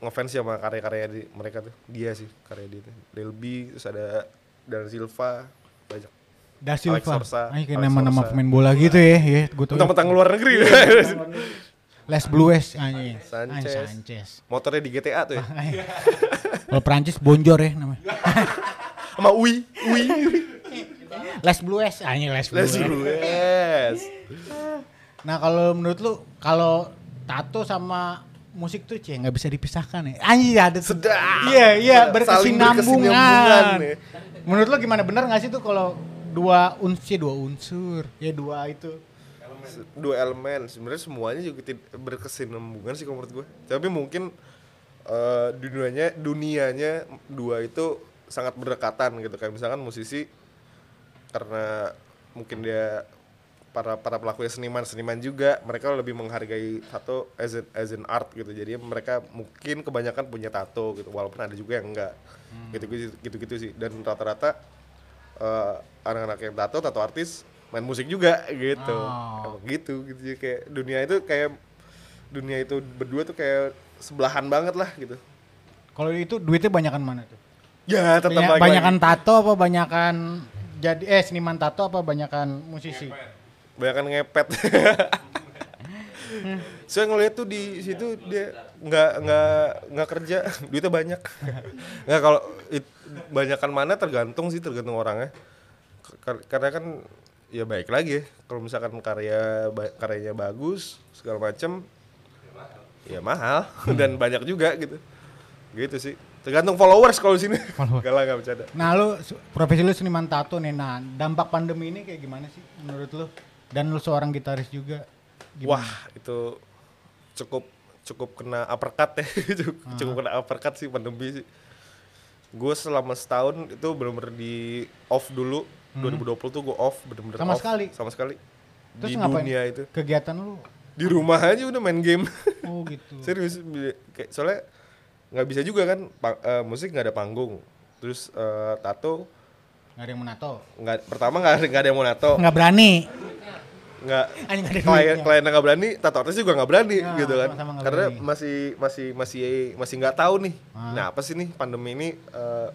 ngefans sama karya-karya di mereka tuh. Dia sih karya dia tuh. Lil B terus ada Dan Silva banyak. Da Silva. Alex Sorsa. Ay, kayak nama-nama pemain bola gitu ya, ya. Gue tuh. Mentang-mentang luar negeri. Les Blues anjing. Sanchez. Ay, Sanchez. Motornya di GTA tuh ya. Ay. Kalau Prancis Bonjor ya namanya. Sama Ui, Ui. Les Blues anjing Les Blues. Let's Blues. Nah, kalau menurut lu kalau tato sama musik tuh cie nggak bisa dipisahkan ya. Anjing ada tuh. Sedap. Iya, iya berkesinambungan. ya. Menurut lu gimana bener nggak sih tuh kalau dua unsur, dua unsur, ya dua itu. dua elemen sebenarnya semuanya juga berkesinambungan sih menurut gue tapi mungkin eh, dunianya dunianya dua itu sangat berdekatan gitu kayak misalkan musisi karena mungkin dia para para pelaku seniman seniman juga mereka lebih menghargai tato as an, as an art gitu jadi mereka mungkin kebanyakan punya tato gitu walaupun ada juga yang enggak gitu gitu gitu sih dan rata-rata eh, anak-anak yang tato tato artis main musik juga gitu Oh. Emang gitu gitu Jadi kayak dunia itu kayak dunia itu berdua tuh kayak sebelahan banget lah gitu Kalau itu duitnya banyakan mana tuh? ya tetap Banyak, banyakan lagi. tato apa banyakan jadi eh seniman tato apa banyakan musisi? Banyakan ngepet. Saya ngeliat tuh di situ dia nggak nggak nggak kerja. Duitnya banyak. Nggak kalau it- banyakan mana tergantung sih tergantung orangnya. Kar- karena kan ya baik lagi ya. Kalau misalkan karya karyanya bagus segala macem ya mahal. Dan banyak juga gitu. Gitu sih. Tergantung followers kalau di sini. Gak lah nggak bercanda. Nah lu profesi lu seniman tato nih, nah dampak pandemi ini kayak gimana sih menurut lu? Dan lu seorang gitaris juga. Gimana? Wah, itu cukup cukup kena uppercut ya. cukup, Ah. cukup kena uppercut sih pandemi sih. Gue selama setahun itu bener-bener di off dulu. 2020 tuh gue off bener-bener Hmm. Sama off. sekali? Sama sekali. Terus di ngapain? dunia itu. Kegiatan lu? Di rumah aja udah main game. Oh gitu. Serius kayak soalnya nggak bisa juga kan eh, musik nggak ada panggung. Terus eh, tato Gak ada yang menato. nggak pertama nggak ada nggak ada yang mau nato. Nggak berani. nggak. Anjing nggak ada klien klien nggak berani tato artis juga nggak berani Ya, gitu kan. sama-sama nggak karena berani. masih masih masih masih nggak tahu nih. Ah. nah apa sih nih pandemi ini eh,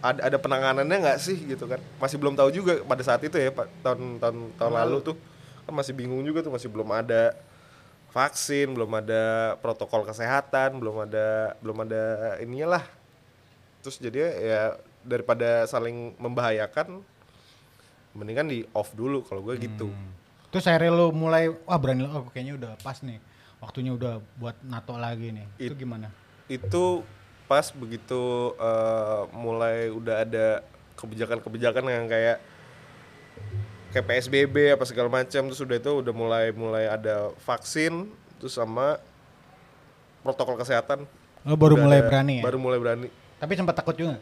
ada ada penanganannya nggak sih gitu kan. Masih belum tahu juga pada saat itu ya Pak tahun tahun tahun lalu. tuh. Kan masih bingung juga tuh masih belum ada vaksin belum ada protokol kesehatan belum ada belum ada ininya lah. Terus jadi ya daripada saling membahayakan mendingan di off dulu kalau gue gitu Terus akhirnya lu mulai, wah berani oh kayaknya udah pas nih. Waktunya udah buat nato lagi nih. Itu It- gimana? itu pas begitu eh, mulai udah ada kebijakan-kebijakan yang kayak kayak PSBB apa segala macam terus udah itu udah mulai mulai ada vaksin terus sama protokol kesehatan Lu baru Udah mulai ada- berani ya? baru mulai berani Tapi sempat takut juga.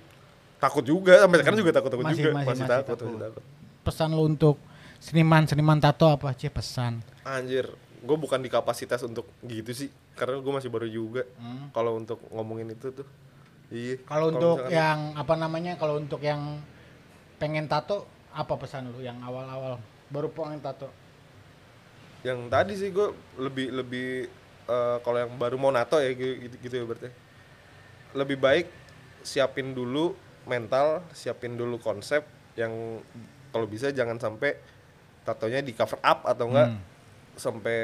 Takut juga sampai sekarang juga takut takut Masih- juga masih- masih, masih takut, takut. masih takut Pesan lu untuk seniman-seniman tato apa sih pesan? anjir gue bukan di kapasitas untuk gitu sih karena gue masih baru juga Hmm. kalau untuk ngomongin itu tuh iya Kalau untuk misalkan- yang apa namanya? Kalau untuk yang pengen tato apa pesan lu yang awal-awal baru pengen tato? yang tadi sih gue lebih lebih eh, kalau yang baru mau nato ya gitu, gitu ya berarti lebih baik siapin dulu mental siapin dulu konsep yang kalau bisa jangan sampai tatonya di cover up atau enggak Hmm. sampai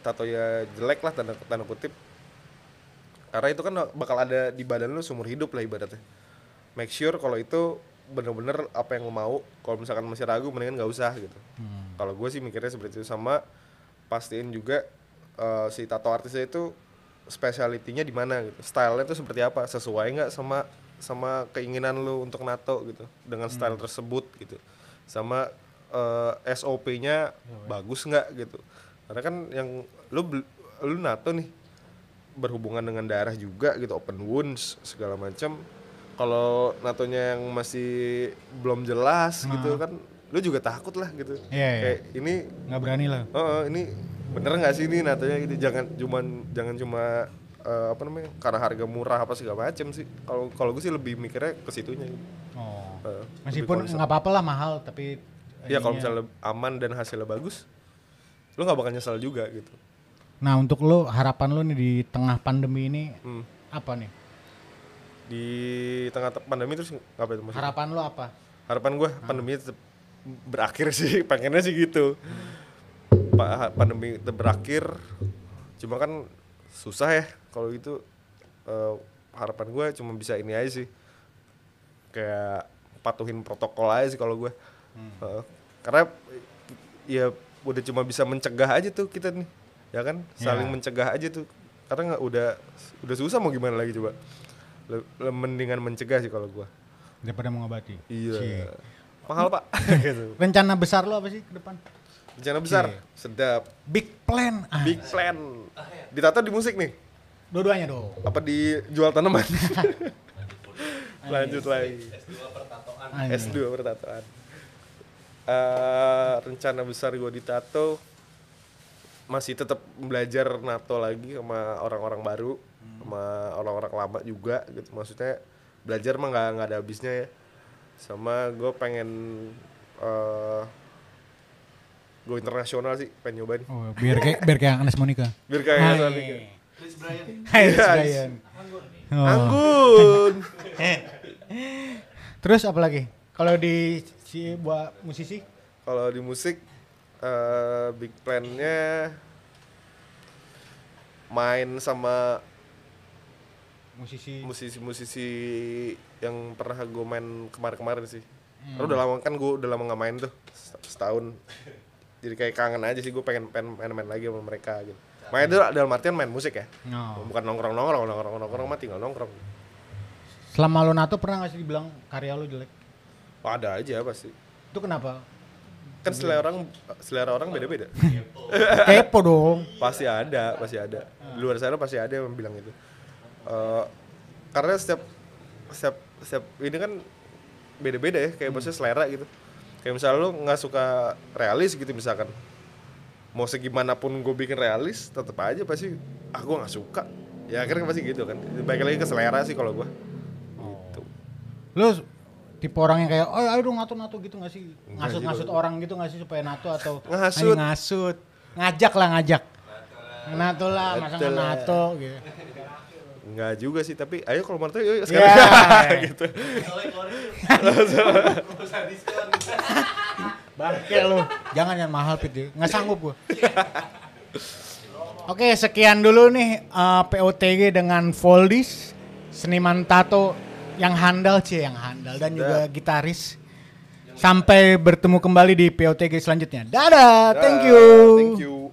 tatonya jelek lah tanda tanda kutip karena itu kan bakal ada di badan lu seumur hidup lah ibaratnya make sure kalau itu bener-bener apa yang lu mau kalau misalkan masih ragu mendingan nggak usah gitu Hmm. kalau gue sih mikirnya seperti itu sama pastiin juga eh, si tato artisnya itu speciality-nya di mana gitu stylenya itu seperti apa sesuai nggak sama sama keinginan lu untuk nato gitu dengan style tersebut gitu. Sama eh, SOP-nya bagus nggak gitu. Karena kan yang lu lu nato nih berhubungan dengan darah juga gitu open wounds segala macam. Kalau natonya yang masih belum jelas gitu kan lu juga takut lah gitu. Nah. Iya, iya. kayak ini nggak berani lah. Oh oh, ini bener nggak sih ini natonya gitu? Jangan cuman jangan cuma eh, apa namanya karena harga murah apa segala macem sih. Kalau kalau gue sih lebih mikirnya ke situnya gitu. oh. Lebih meskipun nggak apa-apa lah mahal tapi ya kalau ininya- misalnya aman dan hasilnya bagus lu nggak bakal nyesal juga gitu. Nah untuk lo harapan lo nih di tengah pandemi ini Hmm. apa nih? Di tengah te- pandemi terus ngapain itu maksudnya? harapan lo apa? Harapan gue pandemi tetap berakhir sih pengennya sih gitu. Pa- pandemi berakhir cuma kan susah ya kalau gitu eh, harapan gue cuma bisa ini aja sih kayak patuhin protokol aja sih kalau gue Eh, karena ya udah cuma bisa mencegah aja tuh kita nih ya kan saling Ya. mencegah aja tuh karena nggak udah udah susah mau gimana lagi coba Le- le- mendingan mencegah sih kalau gue daripada mengobati Iya. Cie. Mahal pak. gitu. rencana besar lo apa sih ke depan Rencana besar, Cie. sedap, big plan ah, big plan. Ditato di musik nih, dua-duanya dong apa dijual tanaman? Lanjut lagi. Anjing. S2 pertatoan. Eh, rencana besar gue di tato masih tetap belajar nato lagi sama orang-orang baru, sama orang-orang lama juga gitu. Maksudnya belajar mah nggak nggak ada habisnya ya. Sama gue pengen eh gue internasional sih, pengen nyobain. oh, biar kayak biar kayak Agnes Monica Biar kayak Hai. Sonic. Hai, Yes. Brian. Oh. Anggun. Terus apa lagi? Kalau di si buat musisi? Kalau di musik eh big plan-nya main sama Musisi. musisi-musisi yang pernah gue main kemarin-kemarin sih. Hmm. Udah lama kan gue udah lama nggak main tuh set- setahun. Jadi kayak kangen aja sih gue pengen pengen main-main lagi sama mereka gitu. Main itu dalam artian main musik ya. No. Bukan nongkrong-nongkrong, nongkrong-nongkrong mah tinggal nongkrong. Selama lo nato pernah gak sih dibilang karya lo jelek? Oh, ada aja pasti. Itu kenapa? Kan selera orang selera orang beda-beda. Kepo dong. pasti ada pasti ada di luar sana pasti ada yang bilang itu Eh, karena setiap setiap setiap ini kan beda-beda ya kayak maksudnya selera gitu kayak misalnya lu nggak suka realis gitu misalkan mau segimanapun gue bikin realis tetap aja pasti ah gue nggak suka ya akhirnya pasti gitu kan baik lagi ke selera sih kalau gue gitu Lo tipe orang yang kayak, oh ayo dong nato-nato gitu gak sih? Enggak sih Ngasut-ngasut kalau- orang gitu gak sih supaya nato atau Ngasut. Ngasut. Ngajak lah ngajak. Nato lah, masa Nato nggak nato gitu. nggak juga sih tapi ayo kalau mau tuh yuk Ya. sekarang gitu Bangke lu. Jangan yang mahal Pit. Nggak sanggup gua. Oke, sekian dulu nih eh, POTG dengan Foldis, seniman tato yang handal cie yang handal dan juga gitaris. Sampai bertemu kembali di POTG selanjutnya. Dadah, thank you. Thank you